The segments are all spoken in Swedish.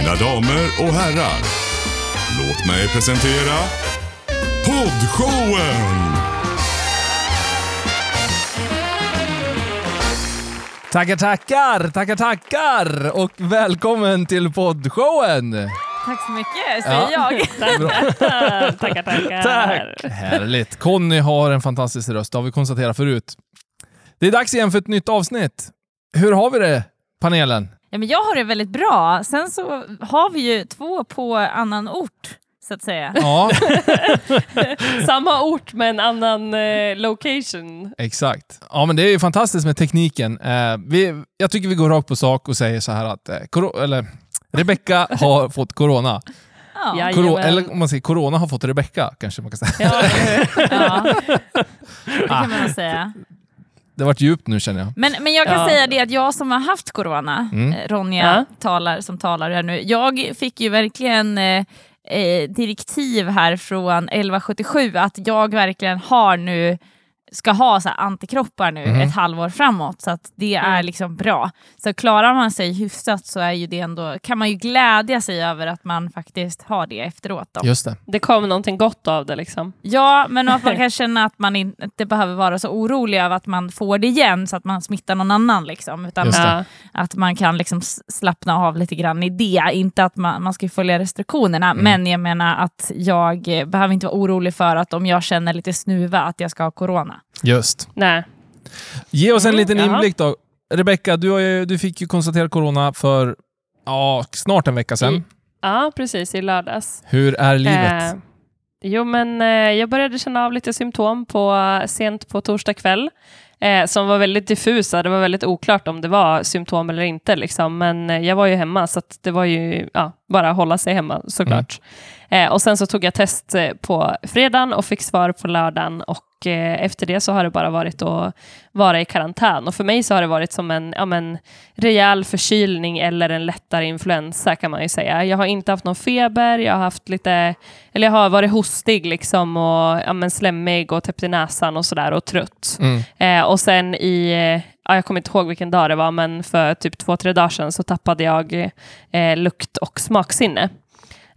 Mina damer och herrar, låt mig presentera Poddshowen! Tackar, tackar, tackar, tackar och välkommen till poddshowen! Tack så mycket, säger Ja. jag. tackar, tackar. Tack! Härligt. Conny har en fantastisk röst, det har vi konstaterat förut. Det är dags igen för ett nytt avsnitt. Hur har vi det, panelen? Ja, men jag har det väldigt bra. Sen så har vi ju två på annan ort, så att säga. Ja, Samma ort med en annan eh, location. exakt. Ja, men det är ju fantastiskt med tekniken. Eh, vi, jag tycker vi går rakt på sak och säger så här att eh, eller, Rebecka har fått corona. Ja. Jajamän. eller om man säger corona har fått Rebecka, kanske man kan säga. Ja, ja. Det kan man nog säga. Det har varit djupt nu känner jag. Men, men jag kan Ja. säga det att jag som har haft corona, Mm. eh, Ronja Ja. talar som talar här nu, jag fick ju verkligen eh, eh, direktiv här från 1177 att jag verkligen har nu ska ha så här antikroppar nu Mhm. ett halvår framåt, så att det är Mm. liksom bra. Så klarar man sig hyfsat så är ju det ändå, kan man ju glädja sig över att man faktiskt har det efteråt. Då. Just det. det kom någonting gott av det liksom. Ja, men att man kan känna att man inte behöver vara så orolig över att man får det igen så att man smittar någon annan. Liksom, utan Just det. Ja. att man kan liksom slappna av lite grann i det. Inte att man, man ska följa restriktionerna, Mm. men jag menar att jag eh, behöver inte vara orolig för att om jag känner lite snuva att jag ska ha corona. Just. Nej. Ge oss en Mm, liten jaha. inblick då. Rebecka, du, du fick ju konstatera corona för ja, snart en vecka sedan. I- Ja, precis. I lördags. Hur är livet? Eh, jo, men eh, jag började känna av lite symptom på, sent på torsdag kväll. Eh, som var väldigt diffusa. Det var väldigt oklart om det var symptom eller inte. Liksom. Men eh, jag var ju hemma, så det var ju ja, bara hålla sig hemma såklart. Eh, och sen så tog jag test eh, på fredagen och fick svar på lördagen. Och eh, efter det så har det bara varit att vara i karantän. Och för mig så har det varit som en ja, men, rejäl förkylning eller en lättare influensa kan man ju säga. Jag har inte haft någon feber, jag har haft lite, eller jag har varit hostig liksom och ja, men, slemmig och täppt i näsan och sådär och trött. Mm. Eh, och sen i, eh, jag kommer inte ihåg vilken dag det var, men för typ två, tre dagar sedan så tappade jag eh, lukt och smaksinne.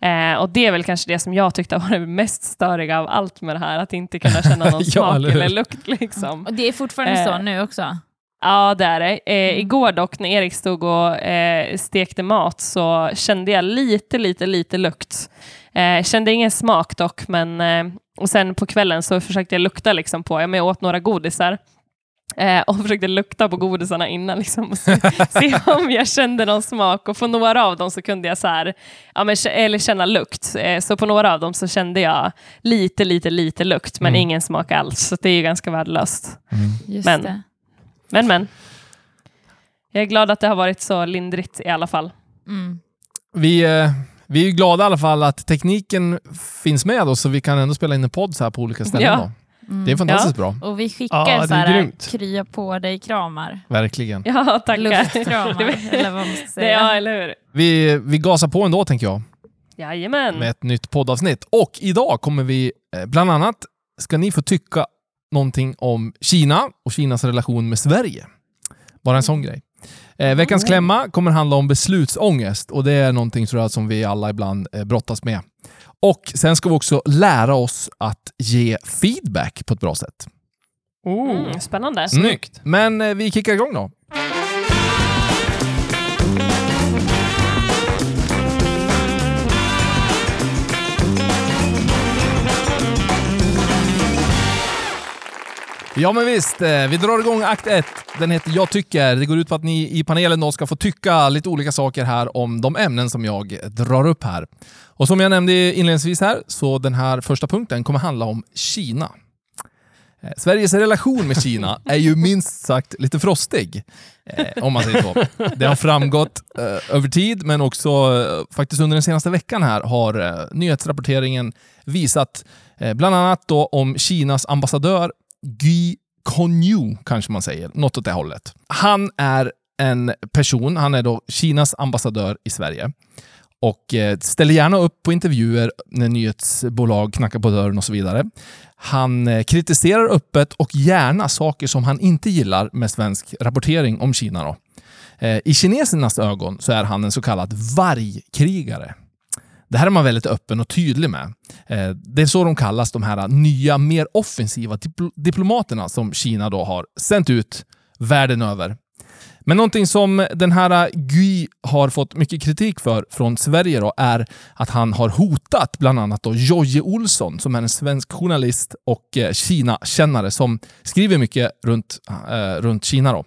Eh, och det är väl kanske det som jag tyckte var det mest störiga av allt med det här, att inte kunna känna någon Ja, smak eller eller lukt. Liksom. Och det är fortfarande så Eh, nu också. Ja, det är det. Eh, Mm. Igår dock, när Erik stod och eh, stekte mat, så kände jag lite, lite, lite lukt. Eh, kände ingen smak dock, men eh, och sen på kvällen så försökte jag lukta liksom på, ja, men jag åt några godisar. Eh, och försökte lukta på godisarna innan liksom, och se, se om jag kände någon smak. Och på några av dem så kunde jag så här, ja, men, eller känna lukt. Eh, så på några av dem så kände jag lite, lite, lite lukt, men Mm. ingen smak alls. Så det är ju ganska värdelöst. Just men-. Men men. Jag är glad att det har varit så lindrigt i alla fall. Mm. Vi, eh, vi är ju glada i alla fall att tekniken finns med oss så vi kan ändå spela in en podd så här på olika ställen. Ja. Då. Mm. Det är fantastiskt bra. Och vi skickar Ja, så här, krya på dig-kramar. Verkligen. Ja, tackar. Luftkramar, eller vad man ska säga. ja, eller hur? Vi, vi gasar på ändå tänker jag Jajamän. med ett nytt poddavsnitt. Och idag kommer vi eh, bland annat ska ni få tycka någonting om Kina och Kinas relation med Sverige. Bara en sån grej. Eh, veckans klämma kommer handla om beslutsångest och det är någonting tror jag som vi alla ibland eh, brottas med. Och sen ska vi också lära oss att ge feedback på ett bra sätt. Oh, Mm, spännande. snyggt. Men eh, vi kickar igång då. Ja men visst, eh, vi drar igång akt 1. Den heter Jag tycker. Det går ut på att ni i panelen då ska få tycka lite olika saker här om de ämnen som jag drar upp här. Och som jag nämnde inledningsvis här, så den här första punkten kommer handla om Kina. Eh, Sveriges relation med Kina är ju minst sagt lite frostig, eh, om man säger så. Det har framgått över tid, men också faktiskt under den senaste veckan här har nyhetsrapporteringen visat bland annat då om Kinas ambassadör Guy Conyu, kanske man säger, något åt det hållet. Han är en person, han är då Kinas ambassadör i Sverige och eh, ställer gärna upp på intervjuer när nyhetsbolag knackar på dörren och så vidare. Han eh, kritiserar öppet och gärna saker som han inte gillar med svensk rapportering om Kina. Då. Eh, I kinesernas ögon så är han en så kallad vargkrigare. Det här är man väldigt öppen och tydlig med. Eh, det är så de kallas, de här nya, mer offensiva dipl- diplomaterna som Kina då har sänt ut världen över. Men någonting som den här Gui har fått mycket kritik för från Sverige då, är att han har hotat bland annat då Jojje Olsson som är en svensk journalist och eh, Kina-kännare som skriver mycket runt, eh, runt Kina. Då.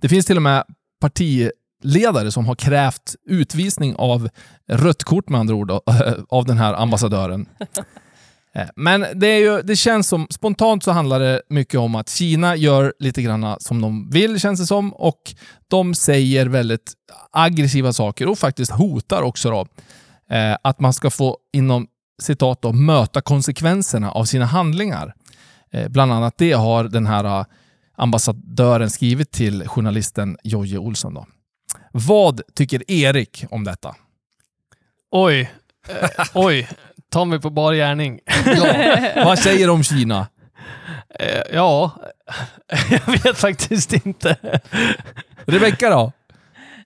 Det finns till och med parti partiledare som har krävt utvisning av rött kort med andra ord då, av den här ambassadören. Eh, Men det, är ju, det känns som, spontant så handlar det mycket om att Kina gör lite grann som de vill känns det som och de säger väldigt aggressiva saker och faktiskt hotar också då eh, att man ska få inom citat då, möta konsekvenserna av sina handlingar. Eh, bland annat det har den här eh, ambassadören skrivit till journalisten Jojje Olsson. Då. Vad tycker Erik om detta? Oj, eh, oj, ta mig på bar gärning. Ja, vad säger du om Kina? Eh, ja, jag vet faktiskt inte. Rebecka då?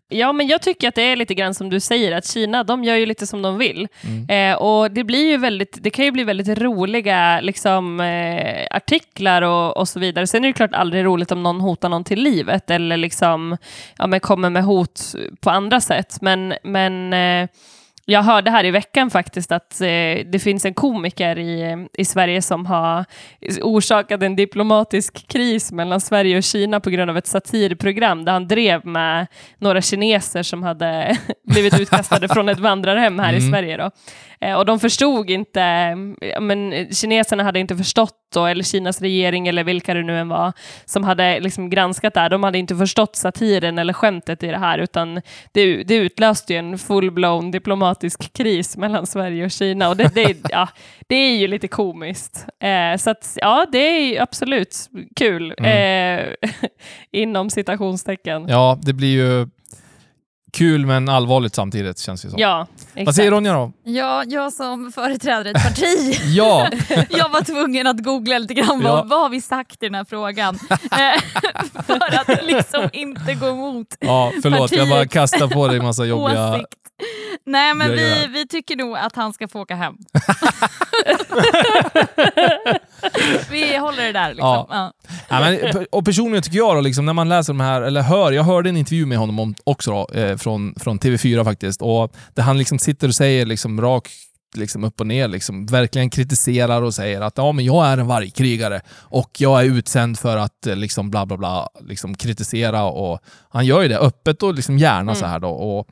Ja, men jag tycker att det är lite grann som du säger, att Kina, de gör ju lite som de vill. Eh, och det blir ju väldigt, det kan ju bli väldigt roliga liksom, eh, artiklar och, och så vidare. Sen är det klart aldrig roligt om någon hotar någon till livet eller liksom, ja, men kommer med hot på andra sätt. Men, men eh, jag hörde här i veckan faktiskt att eh, det finns en komiker i, i Sverige som har orsakat en diplomatisk kris mellan Sverige och Kina på grund av ett satirprogram där han drev med några kineser som hade blivit utkastade från ett vandrarhem här i Mm. Sverige. Då. Eh, och de förstod inte, men kineserna hade inte förstått då, eller Kinas regering eller vilka det nu än var, som hade liksom granskat det här, de hade inte förstått satiren eller skämtet i det här, utan det, det utlöste ju en full-blown diplomatisk kris mellan Sverige och Kina. Och det, det, ja, det är ju lite komiskt. Eh, så att, ja, det är ju absolut kul, eh, inom citationstecken. Ja, Ja, det blir ju kul men allvarligt samtidigt känns det som. exakt. Vad säger Ronja då? Ja, jag som företräder ett parti, Ja, jag var tvungen att googla lite grann Ja. vad, vad har vi sagt i den här frågan. Eh, för att liksom inte gå emot ja förlåt. Jag bara kastar på dig en massa jobbiga... Nej men vi, vi tycker nog att han ska få åka hem. vi håller det där liksom. Ja. Ja. Ja, men, och personligen tycker jag då, liksom, när man läser de här, eller hör, jag hörde en intervju med honom om, också då, eh, från, från TV4 faktiskt, och där han liksom sitter och säger liksom rakt liksom upp och ner, liksom, verkligen kritiserar och säger att ja, men jag är en vargkrigare och jag är utsänd för att eh, liksom, bla bla bla liksom, kritisera. Och han gör ju det öppet och liksom gärna så här då. Och,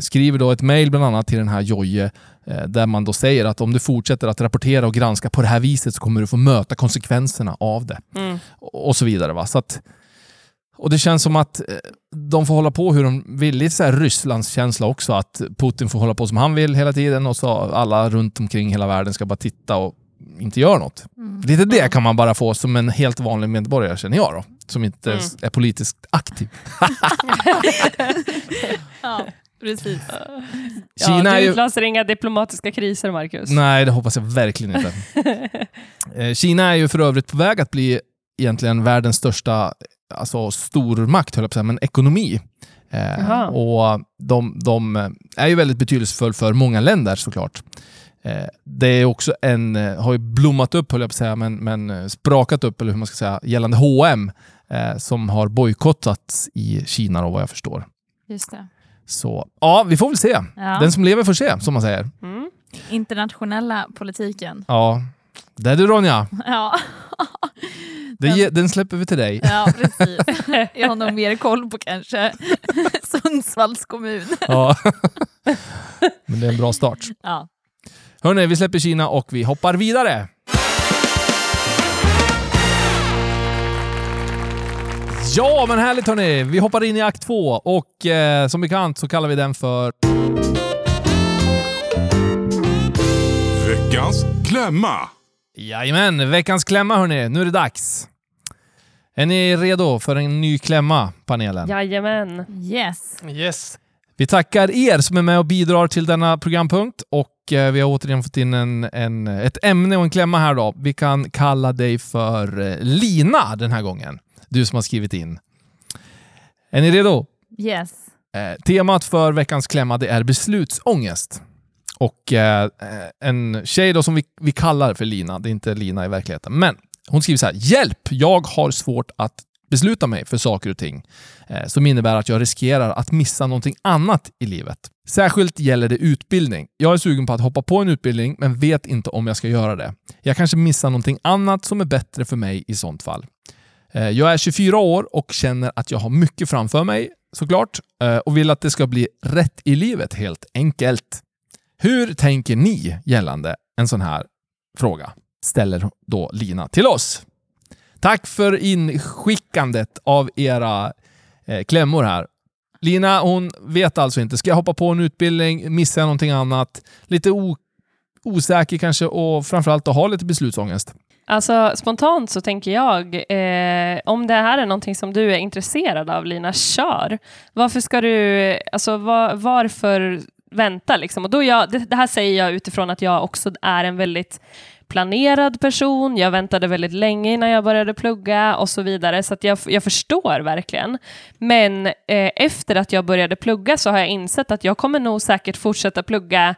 skriver då ett mejl bland annat till den här Jojje eh, där man då säger att om du fortsätter att rapportera och granska på det här viset så kommer du få möta konsekvenserna av det Mm. och så vidare. Va? Så att, och det känns som att eh, de får hålla på hur de vill. Lite så här Rysslands känsla också, att Putin får hålla på som han vill hela tiden och så alla runt omkring hela världen ska bara titta och inte göra något. Lite det kan man bara få som en helt vanlig medborgare, känner jag då. Som inte Mm. är politiskt aktiv. Ja, precis. Ja, Kina du är ju... utlöser inga diplomatiska kriser, Marcus. Nej, det hoppas jag verkligen inte. Eh, Kina är ju för övrigt på väg att bli egentligen världens största alltså stormakt, höll jag på att säga, men ekonomi. Eh, och de, de är ju väldigt betydelsefull för många länder såklart. Eh, det är också en, eh, har ju blommat upp, höll jag på att säga, men, men eh, sprakat upp, eller hur man ska säga, gällande H&M eh, som har bojkottats i Kina då, vad jag förstår. Just det. Så ja, vi får väl se. Ja. Den som lever får se, som man säger. Mm. Internationella politiken. Ja, det är du Ronja. Ja. Det, ge- den släpper vi till dig. ja, precis. Jag har nog mer koll på kanske Sundsvalls kommun. Ja. Men det är en bra start. Ja. Hörni, vi släpper Kina och vi hoppar vidare. Ja, men härligt hörni. Vi hoppar in i akt två och eh, som bekant så kallar vi den för Veckans klämma. Jajamän, veckans klämma hörni. Nu är det dags. Är ni redo för en ny klämma, panelen? Jajamän. Yes. Yes. Vi tackar er som är med och bidrar till denna programpunkt och eh, vi har återigen fått in en, en, ett ämne och en klämma här då. Vi kan kalla dig för eh, Lina den här gången. Du som har skrivit in. Är ni redo? Yes. Eh, temat för veckans klämma det är beslutsångest. Och eh, en tjej då som vi, vi kallar för Lina, det är inte Lina i verkligheten, men hon skriver så här. Hjälp! Jag har svårt att besluta mig för saker och ting eh, som innebär att jag riskerar att missa någonting annat i livet. Särskilt gäller det utbildning. Jag är sugen på att hoppa på en utbildning men vet inte om jag ska göra det. Jag kanske missar någonting annat som är bättre för mig i sånt fall. Eh, jag är 24 år och känner att jag har mycket framför mig såklart eh, och vill att det ska bli rätt i livet helt enkelt. Hur tänker ni gällande en sån här fråga? Ställer då Lina till oss. Tack för inskickandet av era eh, klämmor här. Lina, hon vet alltså inte. Ska jag hoppa på en utbildning? Missar jag någonting annat? Lite osäker kanske och framförallt att ha lite beslutsångest. Alltså spontant så tänker jag, eh, om det här är någonting som du är intresserad av Lina, kör. Varför ska du, alltså var, varför vänta liksom? Och då jag, det, det här säger jag utifrån att jag också är en väldigt planerad person, jag väntade väldigt länge innan jag började plugga och så vidare, så att jag, jag förstår verkligen. Men eh, efter att jag började plugga så har jag insett att jag kommer nog säkert fortsätta plugga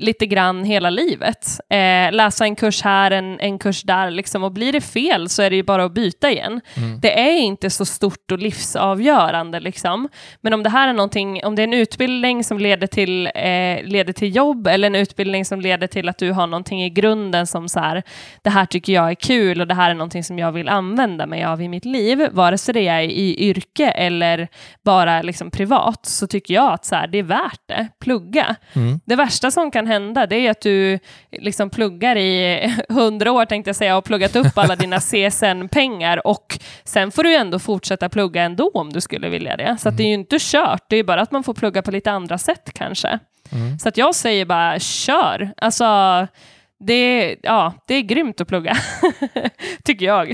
lite grann hela livet. Eh, läsa en kurs här, en, en kurs där, liksom. och blir det fel så är det ju bara att byta igen. Det är inte så stort och livsavgörande. Liksom. Men om det här är någonting, om det är en utbildning som leder till, eh, leder till jobb eller en utbildning som leder till att du har någonting i grunden som så här, det här tycker jag är kul och det här är någonting som jag vill använda mig av i mitt liv, vare sig det är i yrke eller bara liksom privat, så tycker jag att så här, det är värt det. Plugga. Det värsta som kan hända det är att du liksom pluggar i hundra år tänkte jag säga och pluggat upp alla dina CSN-pengar och sen får du ändå fortsätta plugga ändå om du skulle vilja det. Så det är ju inte kört, det är bara att man får plugga på lite andra sätt kanske. Så att jag säger bara kör. Alltså, det, är- ja, det är grymt att plugga, tycker jag.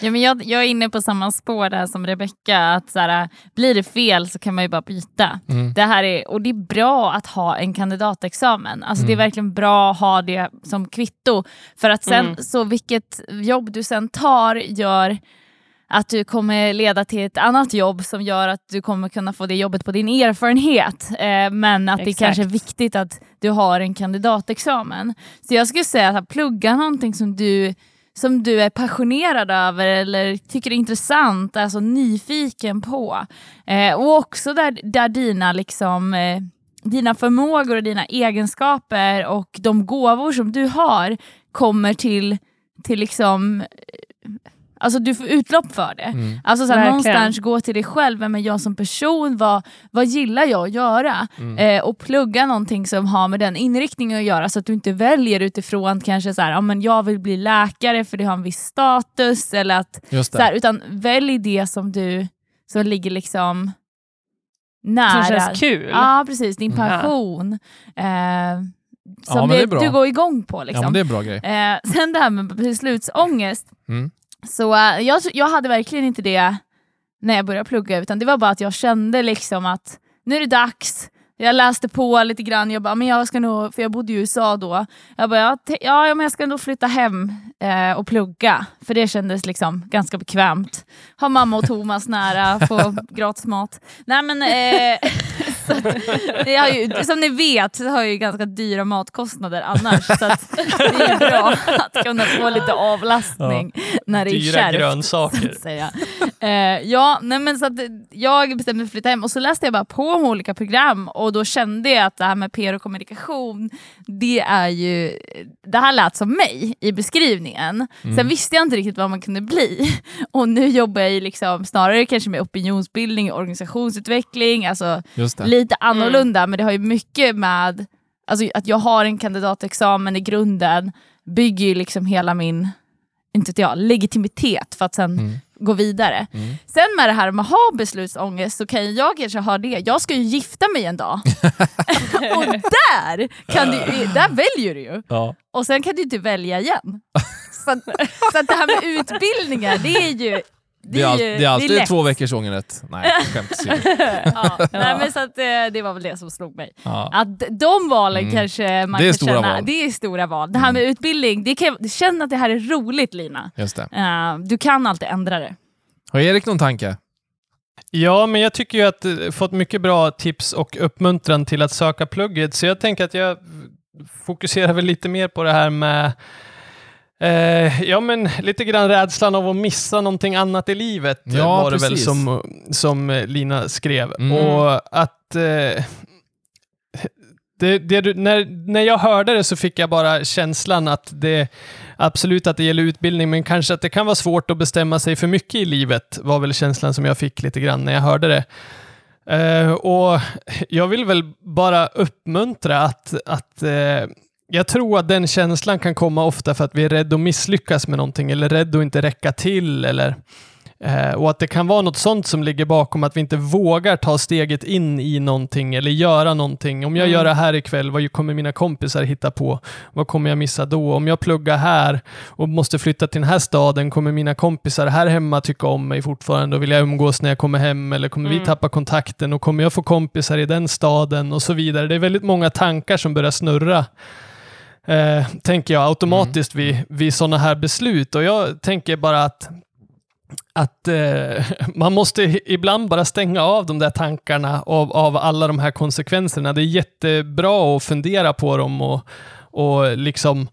Ja, men jag, jag är inne på samma spår där som Rebecka, att så här, blir det fel så kan man ju bara byta. Det här är, och det är bra att ha en kandidatexamen. Alltså Det är verkligen bra att ha det som kvitto. För att sen, Mm. så vilket jobb du sen tar gör att du kommer leda till ett annat jobb som gör att du kommer kunna få det jobbet på din erfarenhet. Eh, men att det Exakt. kanske är viktigt att du har en kandidatexamen. Så jag skulle säga att plugga någonting som du som du är passionerad över eller tycker är intressant, alltså nyfiken på. Eh, och också där, där dina, liksom, eh, dina förmågor och dina egenskaper och de gåvor som du har kommer till, till liksom Alltså du får utlopp för det. Alltså såhär, någonstans gå till dig själv, vem är jag som person? Vad, vad gillar jag att göra? Eh, och plugga någonting som har med den inriktningen att göra så att du inte väljer utifrån kanske så här, ja, men jag vill bli läkare för det har en viss status, eller att, Just så här, utan välj det som du som ligger liksom nära. Som känns kul. Ja precis, din Mm. passion. Eh, som men det är det, bra. du går igång på. Ja, Liksom. men det är en bra grej. Eh, sen det här med beslutsångest. Mm. Så eh, jag, jag hade verkligen inte det när jag började plugga, utan det var bara att jag kände liksom att nu är det dags. Jag läste på lite grann, jag bara, men jag ska nog, för jag bodde i USA då. Jag bara, ja, ja ja, men jag ska nog flytta hem eh, och plugga, för det kändes liksom ganska bekvämt. Ha mamma och Thomas nära, få gratis mat. Nej men, eh, så, ju, som ni vet så har jag ju ganska dyra matkostnader annars, så det är bra att kunna få lite avlastning när det är Dyra kärvt så grönsaker. Eh, ja, nej men så att jag bestämde mig för att flytta hem och så läste jag bara på om olika program och då kände jag att det här med PR och kommunikation, det är ju, det här lät som mig i beskrivningen. Sen visste jag inte riktigt vad man kunde bli. Och nu jobbar jag ju liksom snarare kanske med opinionsbildning, organisationsutveckling, alltså lite annorlunda, men det har ju mycket med alltså, att jag har en kandidatexamen i grunden, bygger ju liksom hela min inte jag, legitimitet för att sen Mm. Gå vidare. Mm. Sen med det här med att ha beslutsångest så kan jag kanske ha det. Jag ska ju gifta mig en dag. och där, kan du, där väljer du ju. Ja. Och sen kan du inte välja igen. Så, så att det här med utbildningar, det är ju... Det är, all, ju- det är alltid lätt. två veckors ångerrätt. Nej, skämt ja. Nej, men så att, eh, det var väl det som slog mig. ja. Att de valen Mm. kanske man Det är kan stora känna, val. Mm. det är stora val. Det här med utbildning, det kan, jag- känn att det här är roligt Lina. Just det. Eh, du kan alltid ändra det. Har Erik någon tanke? Ja, men jag tycker ju att jag fått mycket bra tips och uppmuntran till att söka plugget, så jag tänker att jag fokuserar väl lite mer på det här med Eh, ja, men lite grann rädslan av att missa någonting annat i livet Ja, var det väl som, som eh, Lina skrev. Mm. Och att eh, det, det, du- när, när jag hörde det så fick jag bara känslan att det absolut att det gäller utbildning, men kanske att det kan vara svårt att bestämma sig för mycket i livet, var väl känslan som jag fick lite grann när jag hörde det. Eh, och jag vill väl bara uppmuntra att, att eh, jag tror att den känslan kan komma ofta för att vi är rädda att misslyckas med någonting eller rädda att inte räcka till eller eh, och att det kan vara något sånt som ligger bakom att vi inte vågar ta steget in i någonting eller göra någonting. Om jag Mm. gör det här ikväll, vad kommer mina kompisar hitta på? Vad kommer jag missa då? Om jag pluggar här och måste flytta till den här staden, kommer mina kompisar här hemma tycka om mig fortfarande och vilja umgås när jag kommer hem? Eller kommer vi Mm. tappa kontakten och kommer jag få kompisar i den staden och så vidare? Det är väldigt många tankar som börjar snurra eh, tänker jag automatiskt vid, vid sådana här beslut. Och jag tänker bara att, att eh, man måste ibland bara stänga av de där tankarna av, av alla de här konsekvenserna. Det är jättebra att fundera på dem och, och liksom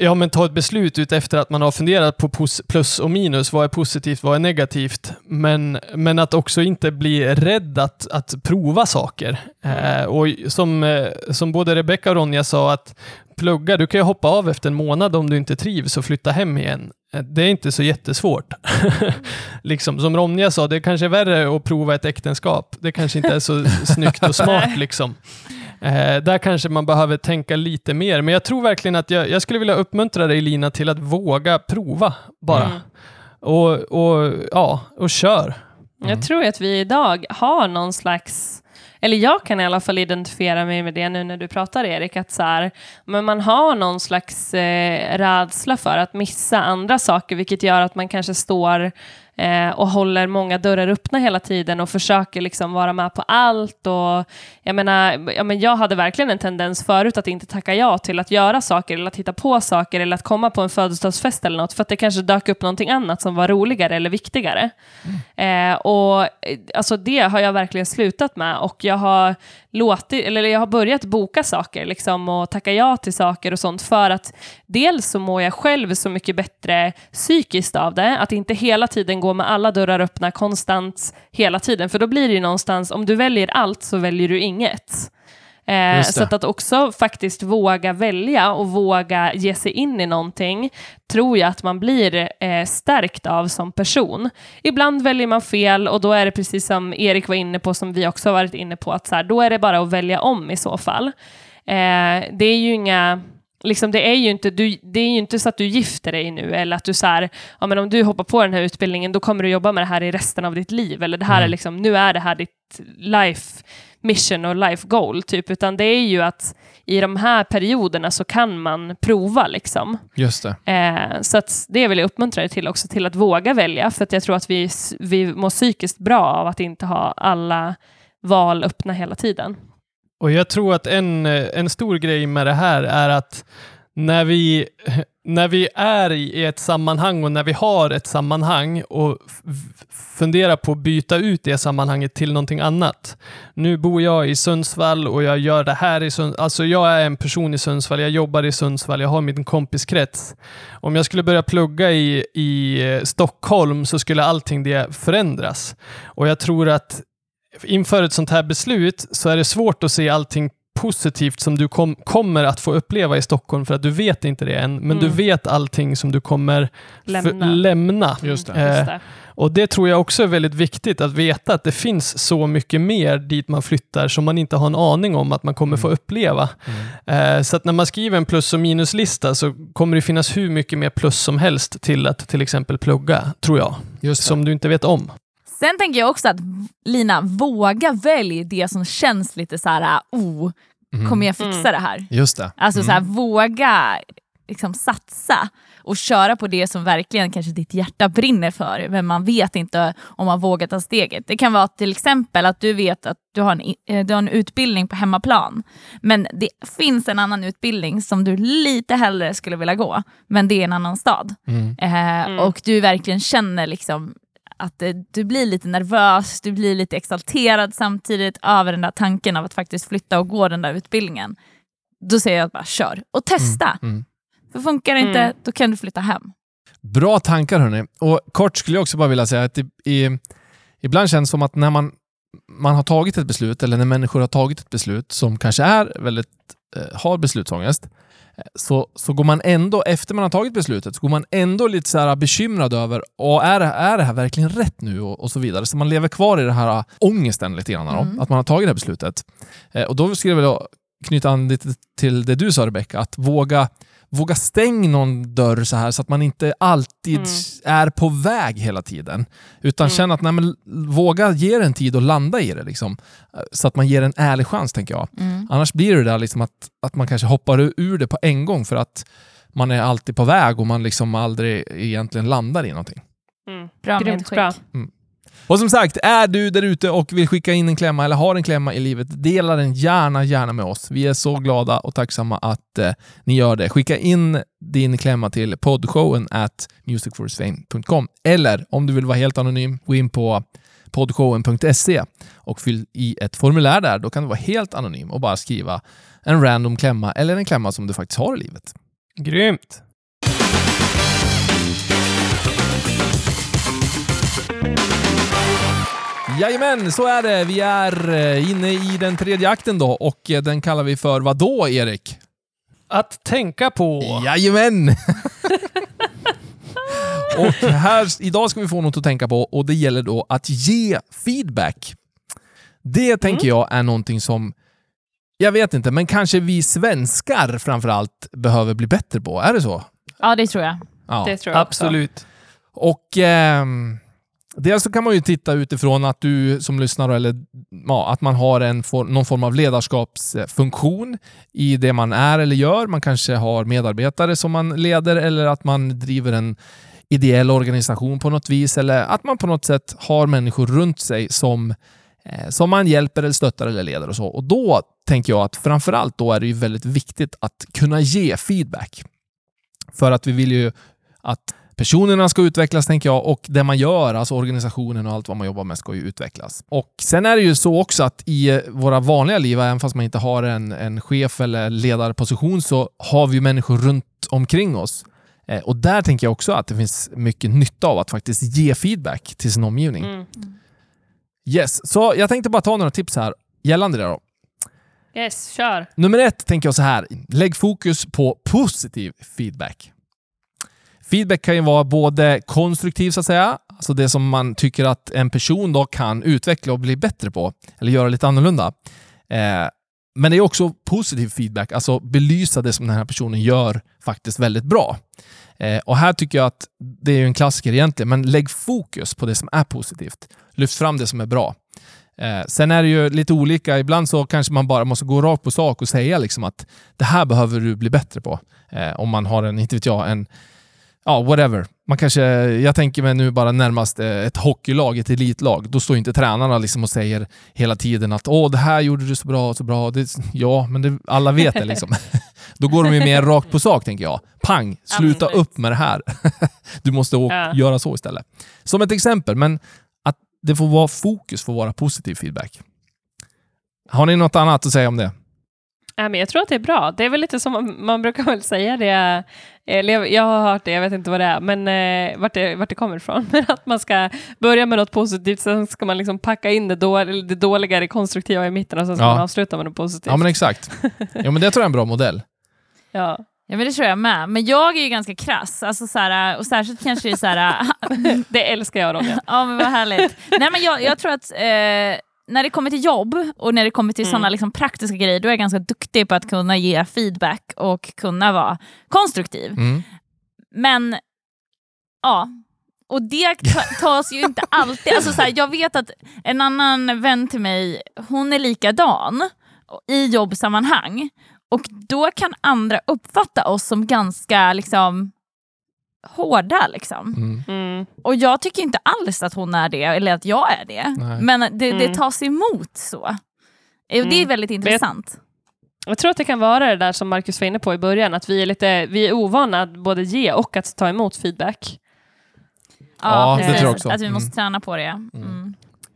Ja, men ta ett beslut ut efter att man har funderat på plus och minus. Vad är positivt, vad är negativt? Men, men att också inte bli rädd att, att prova saker. Eh, och som, eh, som både Rebecca och Ronja sa, att plugga, du kan ju hoppa av efter en månad om du inte trivs och flytta hem igen. Eh, Det är inte så jättesvårt. liksom, som Ronja sa, det kanske är värre att prova ett äktenskap. Det kanske inte är så snyggt och smart. Liksom. Eh, där kanske man behöver tänka lite mer. Men jag tror verkligen att jag, jag skulle vilja uppmuntra dig Lina till att våga prova bara. Mm. Och, och, ja, och kör. Jag tror att vi idag har någon slags, eller jag kan i alla fall identifiera mig med det nu när du pratar Erik, att så här, men man har någon slags eh, rädsla för att missa andra saker, vilket gör att man kanske står eh, och håller många dörrar öppna hela tiden och försöker liksom vara med på allt. Och, jag, menar, ja, men jag hade verkligen en tendens förut att inte tacka ja till att göra saker eller att hitta på saker eller att komma på en födelsedagsfest eller något för att det kanske dök upp någonting annat som var roligare eller viktigare. Eh, och eh, alltså det har jag verkligen slutat med och jag har låtit, eller jag har börjat boka saker liksom och tacka ja till saker och sånt för att dels så mår jag själv så mycket bättre psykiskt av det, att inte hela tiden gå med alla dörrar öppna konstant hela tiden, för då blir det ju någonstans, om du väljer allt så väljer du inget. Eh, så att, att också faktiskt våga välja och våga ge sig in i någonting tror jag att man blir eh, stärkt av som person. Ibland väljer man fel och då är det precis som Erik var inne på, som vi också har varit inne på, att så här, då är det bara att välja om i så fall. Eh, det är ju inga Liksom det, är ju inte, du, det är ju inte så att du gifter dig nu eller att du så här, ja, men om du hoppar på den här utbildningen då kommer du jobba med det här i resten av ditt liv. Eller det här är liksom, nu är det här ditt life mission och life goal, typ. Utan det är ju att i de här perioderna så kan man prova liksom. Just det. Eh, så att det vill jag uppmuntra dig till också, till att våga välja, för att jag tror att vi, vi mår psykiskt bra av att inte ha alla val öppna hela tiden. Och jag tror att en, eh, en stor grej med det här är att när vi, när vi är i ett sammanhang och när vi har ett sammanhang och funderar på att byta ut det sammanhanget till någonting annat. Nu bor jag i Sundsvall och jag gör det här i Sundsvall. Alltså jag är en person i Sundsvall, jag jobbar i Sundsvall, jag har min kompiskrets. Om jag skulle börja plugga i, i eh, Stockholm så skulle allting det förändras. Och jag tror att inför ett sånt här beslut så är det svårt att se allting positivt som du kom, kommer att få uppleva i Stockholm för att du vet inte det än, men du Mm. vet allting som du kommer Lämna. lämna. Just det. Eh, Just det. och det tror jag också är väldigt viktigt att veta att det finns så mycket mer dit man flyttar som man inte har en aning om att man kommer få uppleva. Eh, så att när man skriver en plus och minuslista så kommer det finnas hur mycket mer plus som helst till att till exempel plugga, tror jag, Just det. som du inte vet om. Sen tänker jag också att Lina, våga välj det som känns lite så här, oh, Mm. kommer jag fixa Mm. det här? Just det. Alltså så här, våga liksom, satsa och köra på det som verkligen kanske ditt hjärta brinner för, men man vet inte om man vågar ta steget. Det kan vara till exempel att du vet att du har en, eh, du har en utbildning på hemmaplan, men det finns en annan utbildning som du lite hellre skulle vilja gå, men det är en annan stad. Mm. Eh, Mm. Och du verkligen känner liksom att eh, du blir lite nervös, du blir lite exalterad samtidigt över den där tanken av att faktiskt flytta och gå den där utbildningen. Då säger jag bara kör och testa. Mm. För funkar det inte, Mm. då kan du flytta hem. Bra tankar hörni. Och kort skulle jag också bara vilja säga att i, i, ibland känns det som att när man, man har tagit ett beslut, eller när människor har tagit ett beslut som kanske är väldigt, eh, har beslutsångest, eh, så, så går man ändå, efter man har tagit beslutet, så går man ändå lite så här bekymrad över, och är, är det här verkligen rätt nu? Och, och så vidare. Så man lever kvar i den här äh, ångesten lite grann, då, Mm. att man har tagit det här beslutet. Eh, och då skulle jag vilja knyta an lite till det du sa Rebecka, att våga Våga stäng någon dörr så här så att man inte alltid Mm. är på väg hela tiden. Utan Mm. känna att nej, men, våga ge det en tid att landa i det. Liksom. Så att man ger en ärlig chans, tänker jag. Mm. Annars blir det där liksom att, att man kanske hoppar ur det på en gång för att man är alltid på väg och man liksom aldrig egentligen landar i någonting. Mm. Bra medskick. bra. Och som sagt, är du där ute och vill skicka in en klämma eller har en klämma i livet, dela den gärna, gärna med oss. Vi är så glada och tacksamma att eh, ni gör det. Skicka in din klämma till poddshowen at musicforsfame.com eller om du vill vara helt anonym, gå in på poddshowen.se och fyll i ett formulär där. Då kan du vara helt anonym och bara skriva en random klämma eller en klämma som du faktiskt har i livet. Grymt. Jajamän, så är det. Vi är eh, inne i den tredje akten då och eh, den kallar vi för vad då, Erik? Att tänka på. Jajamän! och här, idag ska vi få något att tänka på och det gäller då att ge feedback. Det tänker jag är någonting som, jag vet inte, men kanske vi svenskar framförallt behöver bli bättre på. Är det så? Ja, det tror jag. Ja. Det tror jag också. Absolut. Och ehm, dels så kan man ju titta utifrån att du som lyssnar, eller ja, att man har en for, någon form av ledarskapsfunktion i det man är eller gör. Man kanske har medarbetare som man leder eller att man driver en ideell organisation på något vis eller att man på något sätt har människor runt sig som, eh, som man hjälper eller stöttar eller leder och så. Och då tänker jag att framförallt då är det ju väldigt viktigt att kunna ge feedback. För att vi vill ju att personerna ska utvecklas, tänker jag, och det man gör, alltså organisationen och allt vad man jobbar med, ska ju utvecklas. Och sen är det ju så också att i eh, våra vanliga liv, även fast man inte har en, en chef eller ledarposition, så har vi människor runt omkring oss. Eh, och där tänker jag också att det finns mycket nytta av att faktiskt ge feedback till sin omgivning. Mm. Yes, så jag tänkte bara ta några tips här gällande det då. Yes, kör. Nummer ett tänker jag så här. Lägg fokus på positiv feedback. Feedback kan ju vara både konstruktiv så att säga, alltså det som man tycker att en person då kan utveckla och bli bättre på, eller göra lite annorlunda. Eh, men det är också positiv feedback, alltså belysa det som den här personen gör faktiskt väldigt bra. Eh, och här tycker jag att det är ju en klassiker egentligen, men lägg fokus på det som är positivt. Lyft fram det som är bra. Eh, sen är det ju lite olika. Ibland så kanske man bara måste gå rakt på sak och säga liksom att det här behöver du bli bättre på. Eh, om man har en, inte vet jag, en Ja, whatever. Man kanske, jag tänker mig nu bara närmast eh, ett hockeylag, ett elitlag. Då står inte tränarna liksom och säger hela tiden att åh, det här gjorde du så bra, så bra. Det, ja, men det, alla vet det liksom. Då går de ju mer rakt på sak, tänker jag. Pang! Sluta Absolut. upp med det här. Du måste Ja. göra så istället. Som ett exempel, men att det får vara fokus får vara positiv feedback. Har ni något annat att säga om det? Nej, men jag tror att det är bra. Det är väl lite som man, man brukar väl säga det. eller jag- Jag har hört det, jag vet inte vad det är, men eh, vart, det, vart det kommer ifrån. Men att man ska börja med något positivt, sen ska man liksom packa in det, då, det dåliga, det konstruktiva i mitten och sen ska Ja. man avsluta med något positivt. Ja, men exakt. Ja, men det tror jag är en bra modell. Ja. Ja, men det tror jag med. Men jag är ju ganska krass, alltså, så här, och särskilt kanske så här, Det älskar jag Ronja. ja men vad härligt. Nej, men jag, jag tror att eh, när det kommer till jobb och när det kommer till Mm. sådana liksom, praktiska grejer, då är jag ganska duktig på att kunna ge feedback och kunna vara konstruktiv. Mm. Men, ja. Och det ta- tas ju inte alltid... Alltså så här, jag vet att en annan vän till mig, hon är likadan i jobbsammanhang. Och då kan andra uppfatta oss som ganska liksom hårda. Liksom. Mm. Mm. Och jag tycker inte alls att hon är det, eller att jag är det. Nej. Men det, det Mm. tas emot så. Det är Mm. väldigt intressant. Jag tror att det kan vara det där som Marcus var inne på i början, att vi är, lite, vi är ovana att både ge och att ta emot feedback. Ja, Ja, det precis. tror jag också. Att vi måste Mm. träna på det. Mm.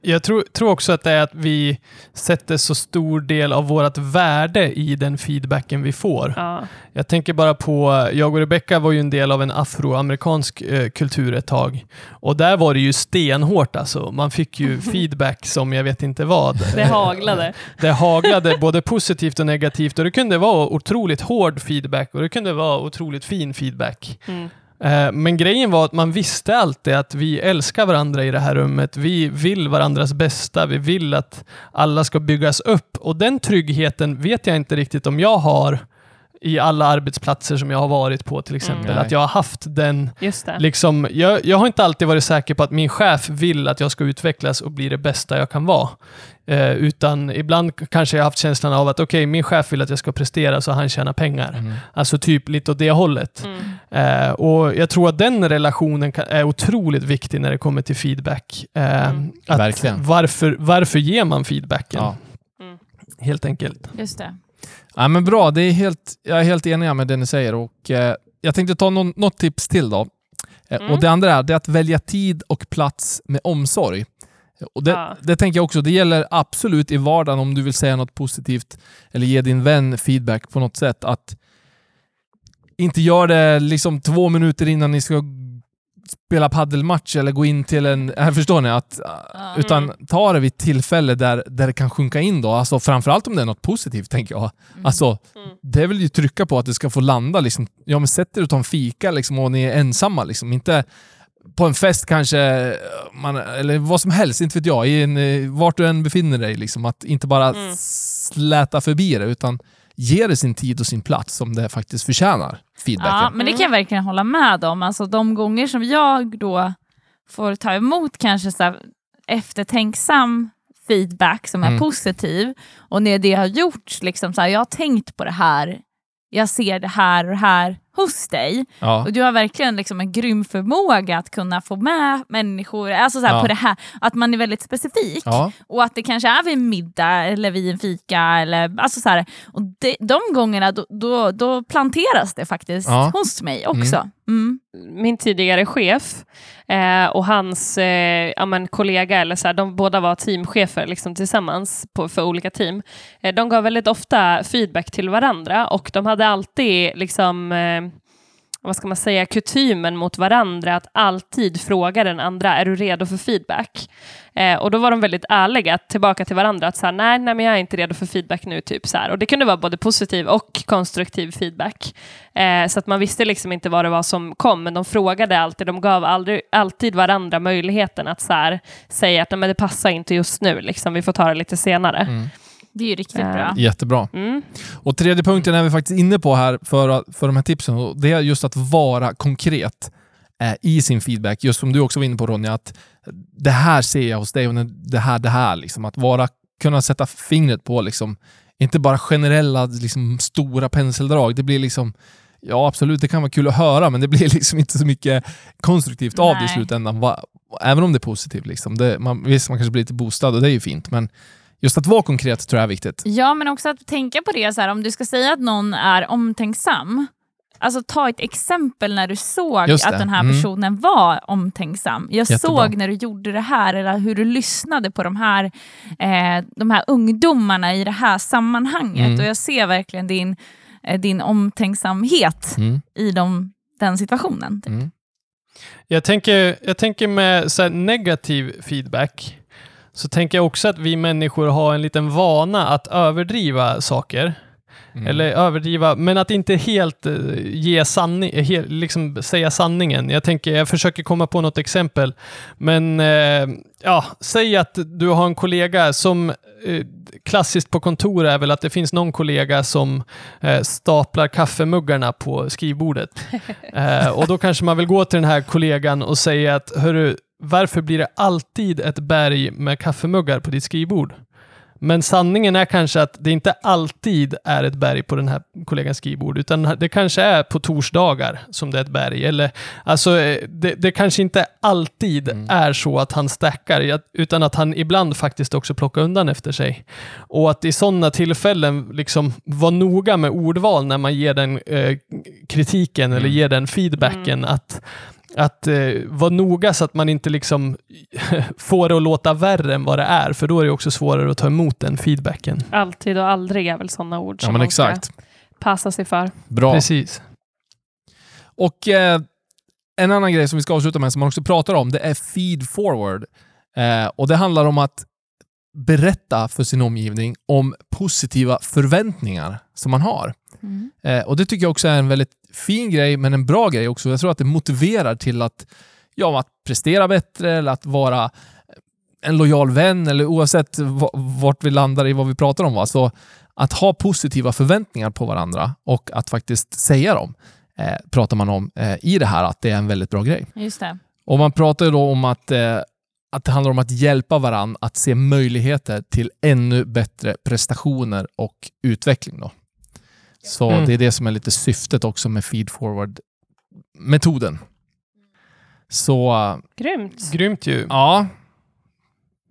Jag tror, tror också att det är att vi sätter så stor del av vårt värde i den feedbacken vi får. Ja. Jag tänker bara på, jag och Rebecca var ju en del av en afroamerikansk eh, kultur ett tag. Och där var det ju stenhårt alltså. Man fick ju feedback som jag vet inte vad. Det haglade. Det haglade både positivt och negativt och det kunde vara otroligt hård feedback och det kunde vara otroligt fin feedback. Mm. Eh, Men grejen var att man visste alltid att vi älskar varandra i det här rummet. Vi vill varandras bästa. Vi vill att alla ska byggas upp och den tryggheten vet jag inte riktigt om jag har i alla arbetsplatser som jag har varit på till exempel. Mm. Att jag har haft den. Liksom, jag, jag har inte alltid varit säker på att min chef vill att jag ska utvecklas och bli det bästa jag kan vara. Eh, utan ibland kanske jag haft känslan av att okej, min chef vill att jag ska prestera så han tjänar pengar. Mm. Alltså typ lite åt det hållet. Mm. Eh, och Jag tror att den relationen kan, är otroligt viktig när det kommer till feedback. Eh, Mm. att Verkligen. Varför, varför ger man feedbacken? Ja. Mm. Helt enkelt. Just det. Ja, men bra, det är helt, jag är helt enig med det ni säger. Och, eh, jag tänkte ta någon, något tips till då. Eh, Mm. Och Det andra är, det är att välja tid och plats med omsorg. Och det, Ja. det tänker jag också, det gäller absolut i vardagen om du vill säga något positivt eller ge din vän feedback på något sätt. Att inte gör det liksom två minuter innan ni ska spela paddelmatch eller gå in till en... Här förstår ni? Att, Ja. utan ta det vid ett tillfälle där, där det kan sjunka in då. Alltså framförallt om det är något positivt, tänker jag. Mm. Alltså, Mm. det vill ju trycka på att det ska få landa. Liksom. Ja, men sätt er och ta en fika liksom, och ni är ensamma. Liksom. Inte på en fest kanske, man, eller vad som helst, inte vet jag. I en, eh, vart du än befinner dig. Liksom. Att inte bara Mm. släta förbi det, utan ge det sin tid och sin plats som det faktiskt förtjänar. Feedbacken. Ja, men det kan jag verkligen hålla med om. Alltså, de gånger som jag då får ta emot kanske så här eftertänksam feedback som är Mm. positiv och när det har gjorts, liksom så här, jag har tänkt på det här, jag ser det här och det här hos dig. Ja. Och du har verkligen liksom en grym förmåga att kunna få med människor alltså så här, Ja. på det här, att man är väldigt specifik. Ja. Och att det kanske är vid en middag eller vid en fika. Eller, alltså så här, och de, de gångerna då, då, då planteras det faktiskt Ja. hos mig också. Mm. min tidigare chef eh, och hans eh, ja, men, kollega, eller så här, de båda var teamchefer liksom, tillsammans på, för olika team. Eh, de gav väldigt ofta feedback till varandra och de hade alltid liksom, eh, vad ska man säga, kutymen mot varandra att alltid fråga den andra, är du redo för feedback? Eh, och då var de väldigt ärliga tillbaka till varandra, att så här, nej, nej, men jag är inte redo för feedback nu, typ så här. Och det kunde vara både positiv och konstruktiv feedback. Eh, så att man visste liksom inte vad det var som kom, men de frågade alltid, de gav aldrig, alltid varandra möjligheten att så här, säga att nej, men det passar inte just nu, liksom, vi får ta det lite senare. Mm. Det är ju riktigt Ja. bra. Jättebart. Mm. Och tredje punkten är vi faktiskt inne på här för, för de här tipsen. Och det är just att vara konkret eh, i sin feedback. Just som du också var inne på Ronja, att det här ser jag hos dig och det här, det här. Liksom. Att vara, kunna sätta fingret på, liksom, inte bara generella liksom, stora penseldrag. Det blir liksom, ja absolut, det kan vara kul att höra, men det blir liksom inte så mycket konstruktivt av det i Nej. slutändan. Va, även om det är positivt. Liksom. Det, man, visst, man kanske blir lite boostad och det är ju fint, men just att vara konkret tror jag är viktigt. Ja, men också att tänka på det, så här, om du ska säga att någon är omtänksam, alltså ta ett exempel när du såg att den här Mm. personen var omtänksam. Jag Jättebra. såg när du gjorde det här, eller hur du lyssnade på de här, eh, de här ungdomarna i det här sammanhanget. Mm. Och jag ser verkligen din, eh, din omtänksamhet Mm. i de, den situationen. Mm. Jag tänker, jag tänker med så negativ feedback så tänker jag också att vi människor har en liten vana att överdriva saker. Mm. Eller överdriva, men att inte helt eh, ge sanning, liksom säga sanningen. Jag tänker, jag försöker komma på något exempel. Men eh, ja, säg att du har en kollega som eh, klassiskt på kontor är väl att det finns någon kollega som eh, staplar kaffemuggarna på skrivbordet. eh, och då kanske man vill gå till den här kollegan och säga att hörru, varför blir det alltid ett berg med kaffemuggar på ditt skrivbord? Men sanningen är kanske att det inte alltid är ett berg på den här kollegans skrivbord, utan det kanske är på torsdagar som det är ett berg. Eller, alltså, eh, det, det kanske inte alltid Mm. är så att han stackar, utan att han ibland faktiskt också plockar undan efter sig. Och att i sådana tillfällen liksom vara noga med ordval när man ger den eh, kritiken eller Mm. ger den feedbacken. Att att eh, vara noga så att man inte liksom får det att låta värre än vad det är, för då är det också svårare att ta emot den feedbacken. Alltid och aldrig är väl sådana ord Ja, som men man ska exakt. passa sig för. Bra. Precis. Och eh, en annan grej som vi ska avsluta med, som man också pratar om, det är feed forward. Eh, och det handlar om att berätta för sin omgivning om positiva förväntningar som man har. Mm. Eh, och Det tycker jag också är en väldigt fin grej, men en bra grej också. Jag tror att det motiverar till att, ja, att prestera bättre eller att vara en lojal vän, eller oavsett va- vart vi landar i vad vi pratar om. Va? Så att ha positiva förväntningar på varandra och att faktiskt säga dem, eh, pratar man om eh, i det här, att det är en väldigt bra grej. Just det. Och man pratar ju då om att, eh, att det handlar om att hjälpa varandra att se möjligheter till ännu bättre prestationer och utveckling. Då. Så Mm. det är det som är lite syftet också med feed forward-metoden. Så eh, Grymt. Grymt ju. ja.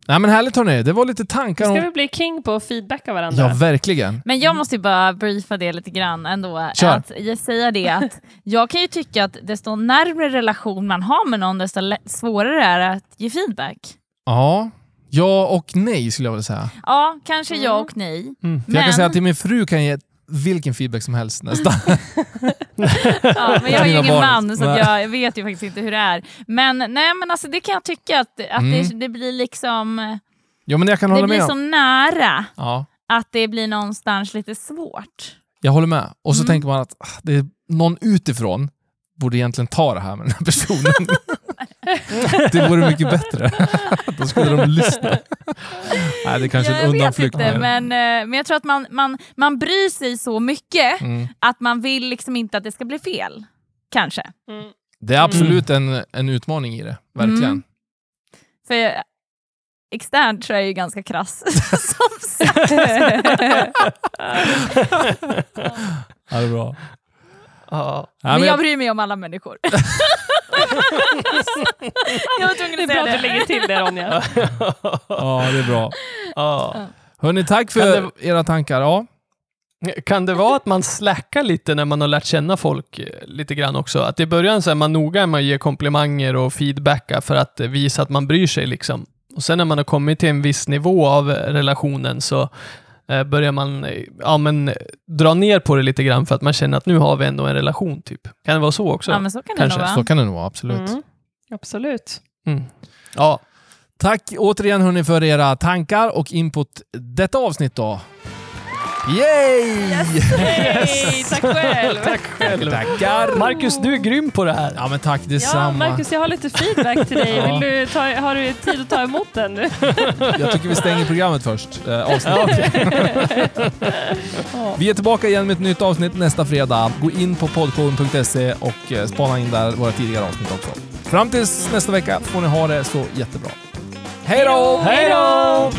Nej men härligt hörni, det var lite tankar Ska om... vi bli king på att feedbacka varandra? Ja, verkligen. Men jag måste ju bara briefa det lite grann ändå. Kör. Att jag säger det att jag kan ju tycka att desto närmare relation man har med någon, desto svårare är det att ge feedback. Ja. Ja och nej skulle jag vilja säga. Ja, kanske ja Mm. och nej. Mm. För Jag kan Men- säga att till min fru kan jag ge vilken feedback som helst nästan. Ja, men jag har ju ingen man så jag, jag vet ju faktiskt inte hur det är. Men, nej, men alltså, det kan jag tycka att, att Mm. det, det blir liksom ja men jag kan det hålla blir med. så nära Ja. att det blir någonstans lite svårt. Jag håller med. Och så Mm. tänker man att ah, det är någon utifrån borde egentligen ta det här med den här personen. det vore mycket bättre. Då skulle de lyssna. Nej, det är kanske Ja, en undanflykt. inte, men, eh, men jag tror att man, man, man bryr sig så mycket Mm. att man vill liksom inte att det ska bli fel. Kanske. Mm. Det är absolut en, en utmaning i det. Verkligen. Mm. För jag- externt så är jag ju ganska krass. som sagt. Ja, det är bra. Ja. Men men jag jag, bryr mig om alla människor. jag var tvungen Det att är bra säga att du det. lägger till det Ronja. ja, det är bra. Ja. Hörni, tack för det- era tankar. Ja. Kan det vara att man slackar lite när man har lärt känna folk eh, lite grann också? Att i början så är man noga med att ge komplimanger och feedbacka för att eh, visa att man bryr sig liksom. Och sen när man har kommit till en viss nivå av eh, relationen så börjar man eh, ja, men, eh, dra ner på det lite grann för att man känner att nu har vi ändå en relation typ. Kan det vara så också? Ja, men så kan det Kanske. nog Så vara. kan det nog vara, absolut. Mm. Absolut. Mm. Ja, Tack återigen hörni för era tankar och input detta avsnitt då. Yay! Hej, tack själv. tack själv. Tackar! Marcus, du är grym på det här. Ja men tack Ja, detsamma. Marcus, jag har lite feedback till dig. Ja. Vill du ta, har du tid att ta emot den nu? Jag tycker vi stänger programmet först. Eh, avsnitt. Vi är tillbaka igen med ett nytt avsnitt nästa fredag. Gå in på podcoden.se och eh, spana in där våra tidigare avsnitt också. Fram tills nästa vecka får ni ha det så jättebra. Hej då! Hej då!